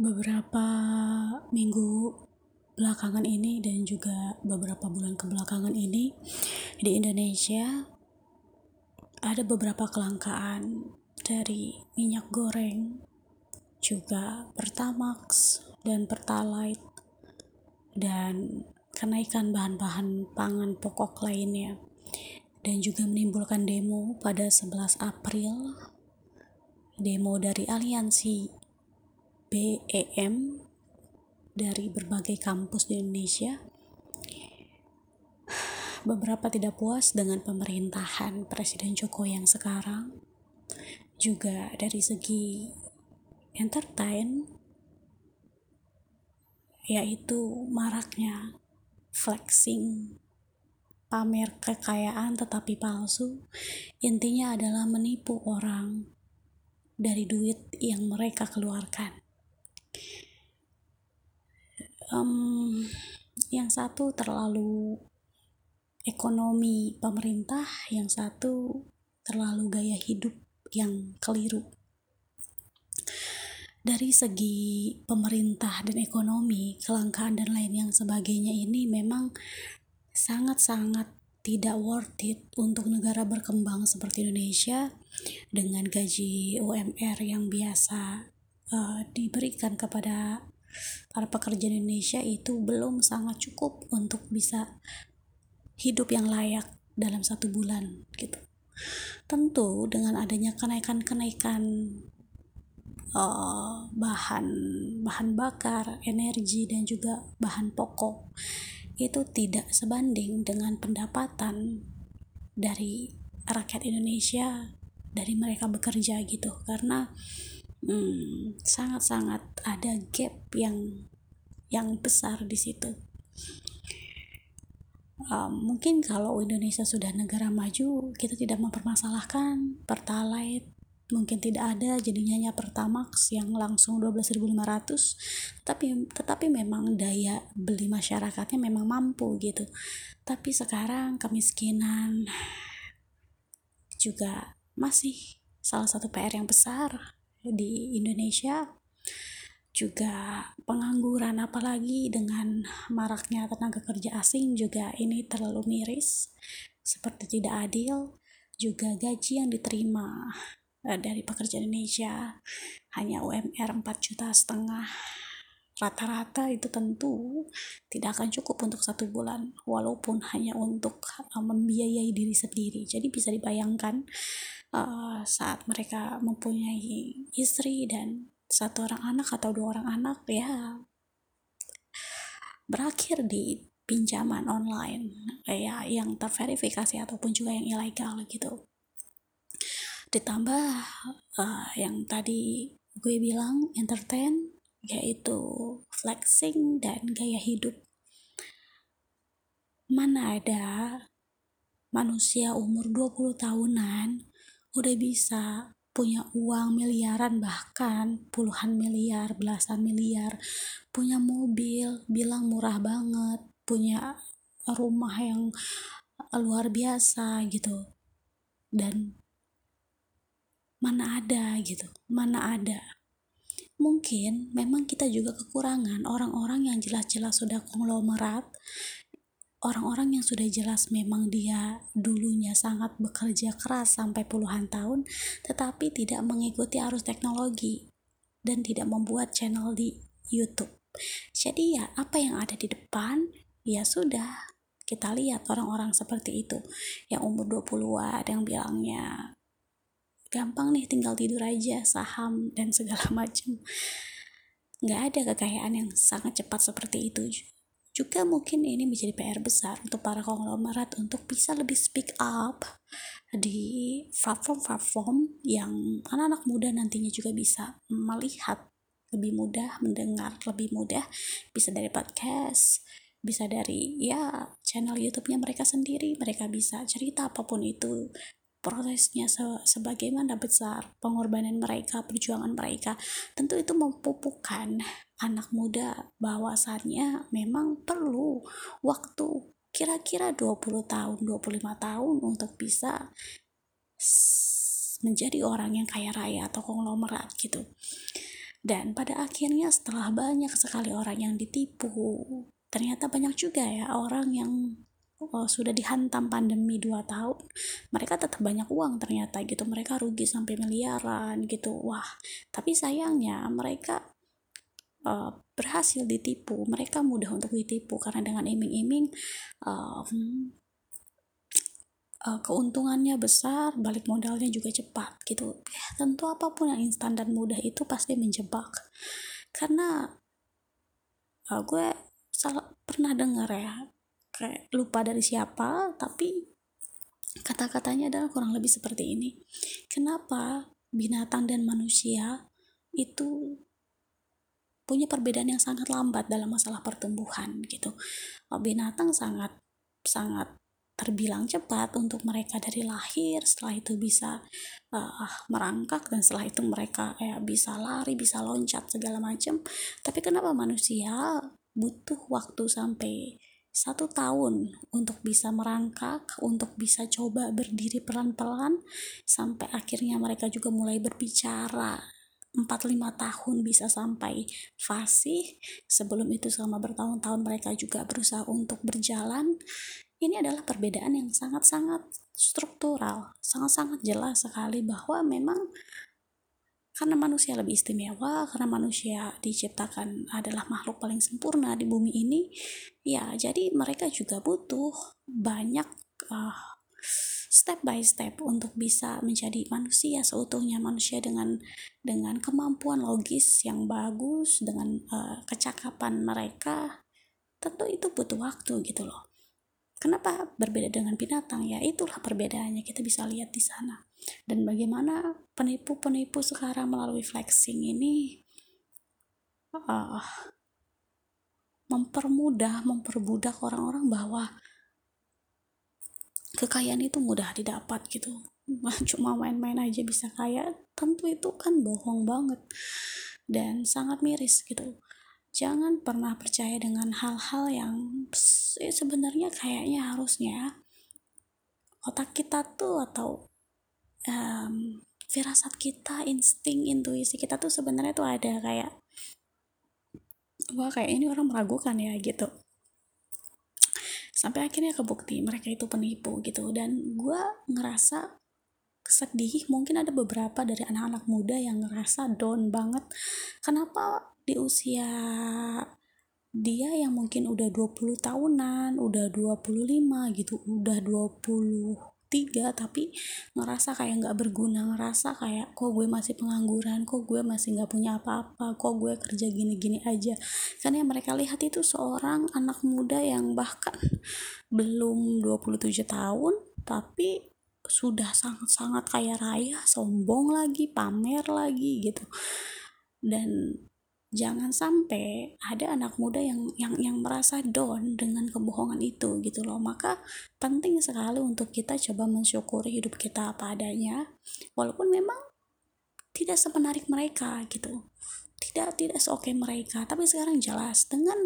beberapa minggu belakangan ini dan juga beberapa bulan kebelakangan ini di Indonesia ada beberapa kelangkaan dari minyak goreng juga Pertamax dan Pertalite dan kenaikan bahan-bahan pangan pokok lainnya dan juga menimbulkan demo pada 11 April demo dari aliansi BEM dari berbagai kampus di Indonesia. Beberapa tidak puas dengan pemerintahan Presiden Jokowi yang sekarang. Juga dari segi entertain yaitu maraknya flexing pamer kekayaan tetapi palsu. Intinya adalah menipu orang dari duit yang mereka keluarkan um, yang satu terlalu ekonomi pemerintah, yang satu terlalu gaya hidup yang keliru. Dari segi pemerintah dan ekonomi, kelangkaan dan lain yang sebagainya ini memang sangat-sangat tidak worth it untuk negara berkembang seperti Indonesia dengan gaji UMR yang biasa uh, diberikan kepada para pekerja Indonesia itu belum sangat cukup untuk bisa hidup yang layak dalam satu bulan gitu. Tentu dengan adanya kenaikan-kenaikan uh, bahan bahan bakar, energi dan juga bahan pokok itu tidak sebanding dengan pendapatan dari rakyat Indonesia dari mereka bekerja gitu karena hmm, sangat-sangat ada gap yang yang besar di situ. Um, mungkin kalau Indonesia sudah negara maju, kita tidak mempermasalahkan pertalite mungkin tidak ada jadinya hanya pertamax yang langsung 12.500 tapi tetapi memang daya beli masyarakatnya memang mampu gitu. Tapi sekarang kemiskinan juga masih salah satu PR yang besar di Indonesia. Juga pengangguran apalagi dengan maraknya tenaga kerja asing juga ini terlalu miris seperti tidak adil juga gaji yang diterima eh, dari pekerja Indonesia. Hanya UMR 4 juta setengah rata-rata itu tentu tidak akan cukup untuk satu bulan walaupun hanya untuk uh, membiayai diri sendiri. Jadi bisa dibayangkan uh, saat mereka mempunyai istri dan satu orang anak atau dua orang anak ya berakhir di pinjaman online ya yang terverifikasi ataupun juga yang ilegal gitu. Ditambah uh, yang tadi gue bilang entertain yaitu flexing dan gaya hidup. Mana ada manusia umur 20 tahunan udah bisa punya uang miliaran bahkan puluhan miliar belasan miliar punya mobil bilang murah banget punya rumah yang luar biasa gitu. Dan mana ada gitu mana ada mungkin memang kita juga kekurangan orang-orang yang jelas-jelas sudah konglomerat orang-orang yang sudah jelas memang dia dulunya sangat bekerja keras sampai puluhan tahun tetapi tidak mengikuti arus teknologi dan tidak membuat channel di YouTube. Jadi ya apa yang ada di depan ya sudah kita lihat orang-orang seperti itu yang umur 20 ada yang bilangnya gampang nih tinggal tidur aja saham dan segala macam nggak ada kekayaan yang sangat cepat seperti itu juga mungkin ini menjadi PR besar untuk para konglomerat untuk bisa lebih speak up di platform-platform yang anak-anak muda nantinya juga bisa melihat lebih mudah, mendengar lebih mudah, bisa dari podcast, bisa dari ya channel YouTube-nya mereka sendiri, mereka bisa cerita apa pun itu prosesnya se sebagaimana besar pengorbanan mereka, perjuangan mereka. Tentu itu memupukkan anak muda bahwasannya memang perlu waktu kira-kira 20 tahun, 25 tahun untuk bisa menjadi orang yang kaya raya atau konglomerat gitu. dan pada akhirnya setelah banyak sekali orang yang ditipu ternyata banyak juga ya orang yang oh, sudah dihantam pandemi 2 tahun mereka tetap banyak uang ternyata gitu. Mereka rugi sampai miliaran gitu. Wah tapi sayangnya mereka uh, berhasil ditipu. Mereka mudah untuk ditipu karena dengan iming-iming um, uh, keuntungannya besar balik modalnya juga cepat gitu. Ya tentu apa pun yang instan dan mudah itu pasti menjebak. Karena uh, gue salah pernah dengar ya kayak lupa dari siapa tapi kata-katanya adalah kurang lebih seperti ini. Kenapa binatang dan manusia itu punya perbedaan yang sangat lambat dalam masalah pertumbuhan gitu? Binatang sangat sangat terbilang cepat untuk mereka dari lahir setelah itu bisa uh, merangkak dan setelah itu mereka kayak bisa lari bisa loncat segala macam tapi kenapa manusia butuh waktu sampai satu tahun untuk bisa merangkak, untuk bisa coba berdiri pelan-pelan, sampai akhirnya mereka juga mulai berbicara. 4-5 tahun bisa sampai fasih, sebelum itu selama bertahun-tahun mereka juga berusaha untuk berjalan. Ini adalah perbedaan yang sangat-sangat struktural, sangat-sangat jelas sekali bahwa memang karena manusia lebih istimewa karena manusia diciptakan adalah makhluk paling sempurna di bumi ini ya jadi mereka juga butuh banyak uh, step by step untuk bisa menjadi manusia. Seutuhnya manusia dengan dengan kemampuan logis yang bagus dengan uh, kecakapan mereka tentu itu butuh waktu gitu loh Kenapa berbeda dengan binatang? Ya itulah perbedaannya kita bisa lihat di sana. Dan bagaimana penipu-penipu sekarang melalui flexing ini uh, mempermudah, memperbudak orang-orang bahwa kekayaan itu mudah didapat gitu. Cuma main-main aja bisa kaya, tentu itu kan bohong banget dan sangat miris gitu jangan pernah percaya dengan hal-hal yang sebenarnya kayaknya harusnya otak kita tuh atau um, firasat kita, insting, intuisi kita tuh sebenarnya tuh ada kayak wah kayak ini orang meragukan ya gitu. Sampai akhirnya kebukti mereka itu penipu gitu. Dan gue ngerasa sedih mungkin ada beberapa dari anak-anak muda yang ngerasa down banget. Kenapa di usia dia yang mungkin udah 20 tahunan, udah 25 gitu, udah 23 tapi ngerasa kayak nggak berguna, ngerasa kayak kok gue masih pengangguran, kok gue masih nggak punya apa-apa, kok gue kerja gini-gini aja. Karena yang mereka lihat itu seorang anak muda yang bahkan belum 27 tahun tapi sudah sangat-sangat kaya raya, sombong lagi, pamer lagi gitu. Dan jangan sampai ada anak muda yang yang yang merasa down dengan kebohongan itu gitu loh. Maka penting sekali untuk kita coba mensyukuri hidup kita apa adanya walaupun memang tidak semenarik mereka gitu. Tidak tidak seoke mereka tapi sekarang jelas dengan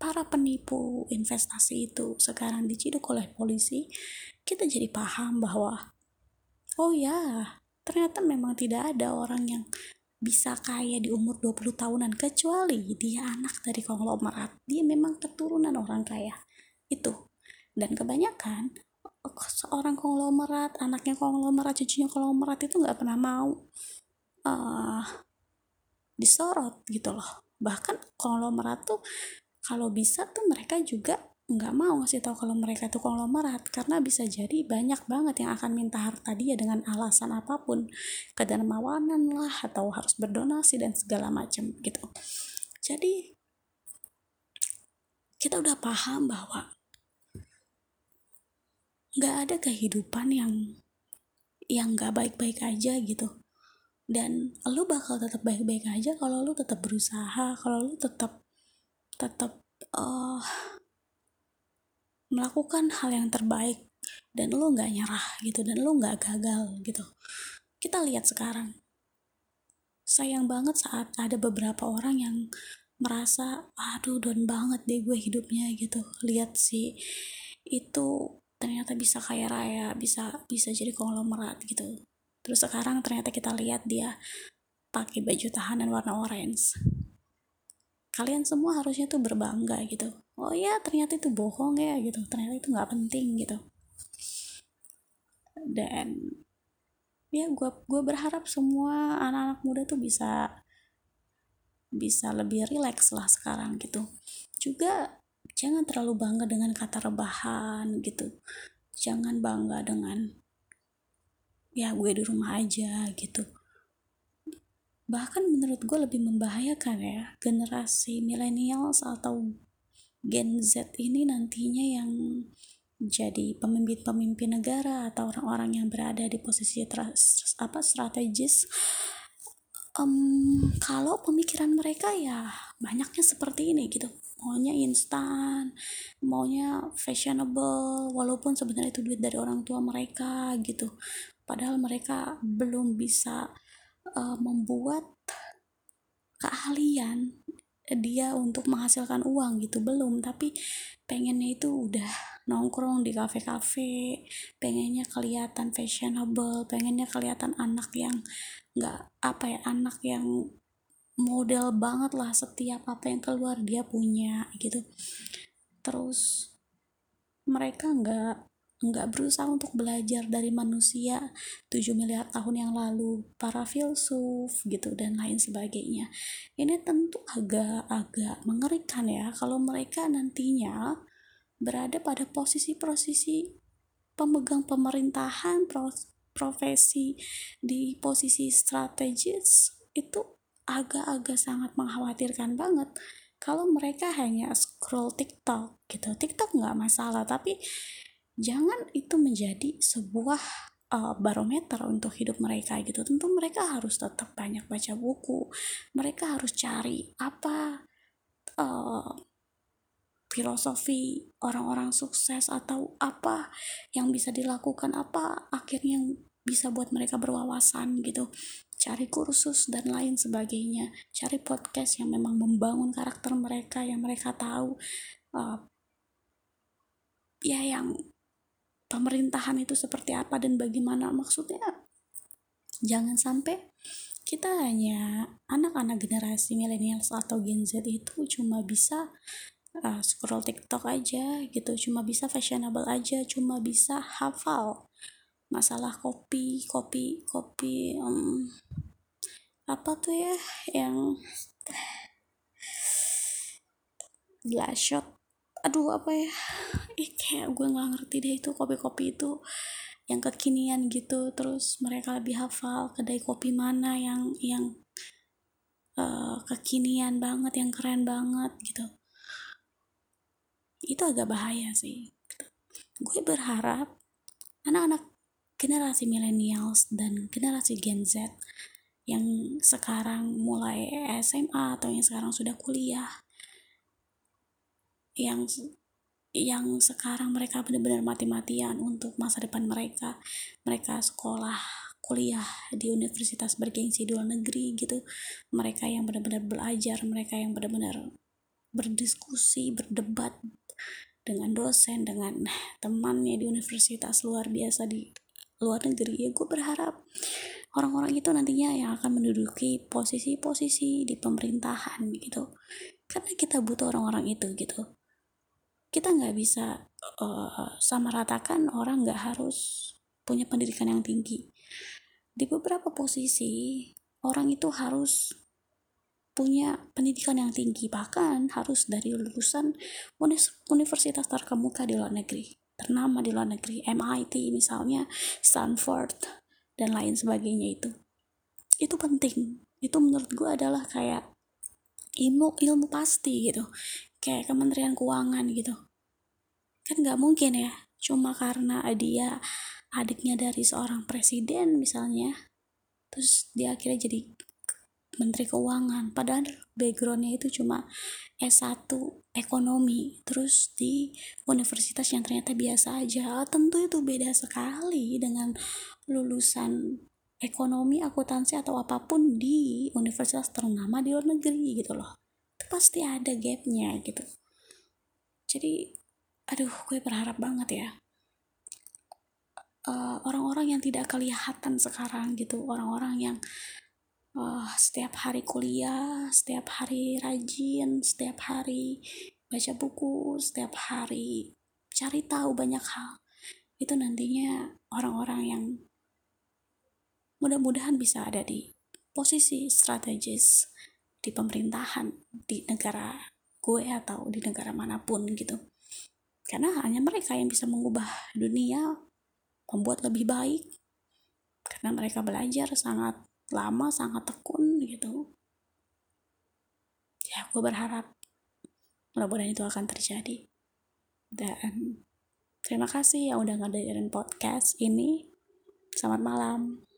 para penipu investasi itu sekarang diciduk oleh polisi kita jadi paham bahwa oh ya ternyata memang tidak ada orang yang bisa kaya di umur 20 tahunan kecuali dia anak dari konglomerat. Dia memang keturunan orang kaya. Itu. Dan kebanyakan seorang konglomerat anaknya konglomerat cucunya konglomerat itu nggak pernah mau uh, disorot gitu loh. Bahkan konglomerat tuh kalau bisa tuh mereka juga nggak mau ngasih tahu kalau mereka itu konglomerat karena bisa jadi banyak banget yang akan minta harta dia dengan alasan apa pun. Kedermawanan lah atau harus berdonasi dan segala macam gitu. Jadi kita udah paham bahwa nggak ada kehidupan yang yang nggak baik-baik aja gitu. Dan lu bakal tetap baik-baik aja kalau lu tetap berusaha kalau lu tetap tetap uh, melakukan hal yang terbaik dan lo nggak nyerah gitu dan lo nggak gagal gitu. Kita lihat sekarang. Sayang banget saat ada beberapa orang yang merasa aduh down banget deh gue hidupnya gitu. Lihat sih itu ternyata bisa kaya raya bisa bisa jadi konglomerat gitu. Terus sekarang ternyata kita lihat dia pakai baju tahanan warna orange kalian semua harusnya tuh berbangga gitu. Oh ya ternyata itu bohong ya gitu. Ternyata itu nggak penting gitu. Dan ya gue gue berharap semua anak-anak muda tuh bisa bisa lebih rileks lah sekarang gitu. Juga jangan terlalu bangga dengan kata rebahan gitu. Jangan bangga dengan ya gue di rumah aja gitu bahkan menurut gue lebih membahayakan ya generasi millennials atau Gen Z ini nantinya yang jadi pemimpin-pemimpin negara atau orang-orang yang berada di posisi apa strategis. Um, kalau pemikiran mereka ya banyaknya seperti ini gitu. Maunya instan maunya fashionable walaupun sebenarnya itu duit dari orang tua mereka gitu. Padahal mereka belum bisa uh, membuat keahlian dia untuk menghasilkan uang gitu. Belum tapi pengennya itu udah nongkrong di kafe-kafe pengennya kelihatan fashionable pengennya kelihatan anak yang nggak apa ya anak yang model banget lah setiap apa yang keluar dia punya gitu. Terus mereka nggak nggak berusaha untuk belajar dari manusia 7 miliar tahun yang lalu para filsuf gitu dan lain sebagainya. Ini tentu agak-agak mengerikan ya kalau mereka nantinya berada pada posisi-posisi pemegang pemerintahan profesi di posisi strategis itu agak-agak sangat mengkhawatirkan banget. Kalau mereka hanya scroll TikTok gitu TikTok nggak masalah tapi jangan itu menjadi sebuah uh, barometer untuk hidup mereka gitu. Tentu mereka harus tetap banyak baca buku. Mereka harus cari apa uh, filosofi orang-orang sukses atau apa yang bisa dilakukan apa akhirnya yang bisa buat mereka berwawasan gitu. Cari kursus dan lain sebagainya. Cari podcast yang memang membangun karakter mereka yang mereka tahu uh, ya yang pemerintahan itu seperti apa dan bagaimana. Maksudnya jangan sampai kita hanya anak-anak generasi milenial atau Gen Z itu cuma bisa uh, scroll TikTok aja gitu cuma bisa fashionable aja cuma bisa hafal masalah kopi kopi kopi um, apa tuh ya yang glass shot aduh apa ya? Ih kayak gue nggak ngerti deh itu kopi-kopi itu yang kekinian gitu. Terus mereka lebih hafal kedai kopi mana yang yang uh, kekinian banget yang keren banget gitu. Itu agak bahaya sih gue berharap anak-anak generasi millennials dan generasi Gen Z yang sekarang mulai SMA atau yang sekarang sudah kuliah yang yang sekarang mereka benar-benar mati-matian untuk masa depan mereka. Mereka sekolah kuliah di universitas bergengsi di luar negeri gitu. Mereka yang benar-benar belajar mereka yang benar-benar berdiskusi berdebat dengan dosen dengan temannya di universitas luar biasa di luar negeri. Ya gue berharap orang-orang itu nantinya yang akan menduduki posisi-posisi di pemerintahan gitu. Karena kita butuh orang-orang itu gitu kita nggak bisa uh, sama ratakan orang nggak harus punya pendidikan yang tinggi. Di beberapa posisi orang itu harus punya pendidikan yang tinggi bahkan harus dari lulusan universitas terkemuka di luar negeri ternama di luar negeri MIT misalnya Stanford dan lain sebagainya itu. Itu penting. Itu menurut gue adalah kayak ilmu ilmu pasti gitu kayak Kementerian Keuangan gitu. Kan nggak mungkin ya cuma karena dia adiknya dari seorang presiden misalnya terus dia akhirnya jadi menteri keuangan. Padahal backgroundnya itu cuma S1 ekonomi terus di universitas yang ternyata biasa aja. Tentu itu beda sekali dengan lulusan ekonomi akuntansi atau apa pun di universitas ternama di luar negeri gitu loh pasti ada gapnya gitu. Jadi aduh gue berharap banget ya eh, orang-orang uh, yang tidak kelihatan sekarang gitu orang-orang yang uh, setiap hari kuliah setiap hari rajin setiap hari baca buku setiap hari cari tahu banyak hal itu nantinya orang-orang yang mudah-mudahan bisa ada di posisi strategis di pemerintahan di negara gue atau di negara mana pun gitu. Karena hanya mereka yang bisa mengubah dunia membuat lebih baik. Karena mereka belajar sangat lama sangat tekun gitu. Ya gue berharap mudah-mudahan itu akan terjadi. Dan terima kasih yang udah ngadain podcast ini. Selamat malam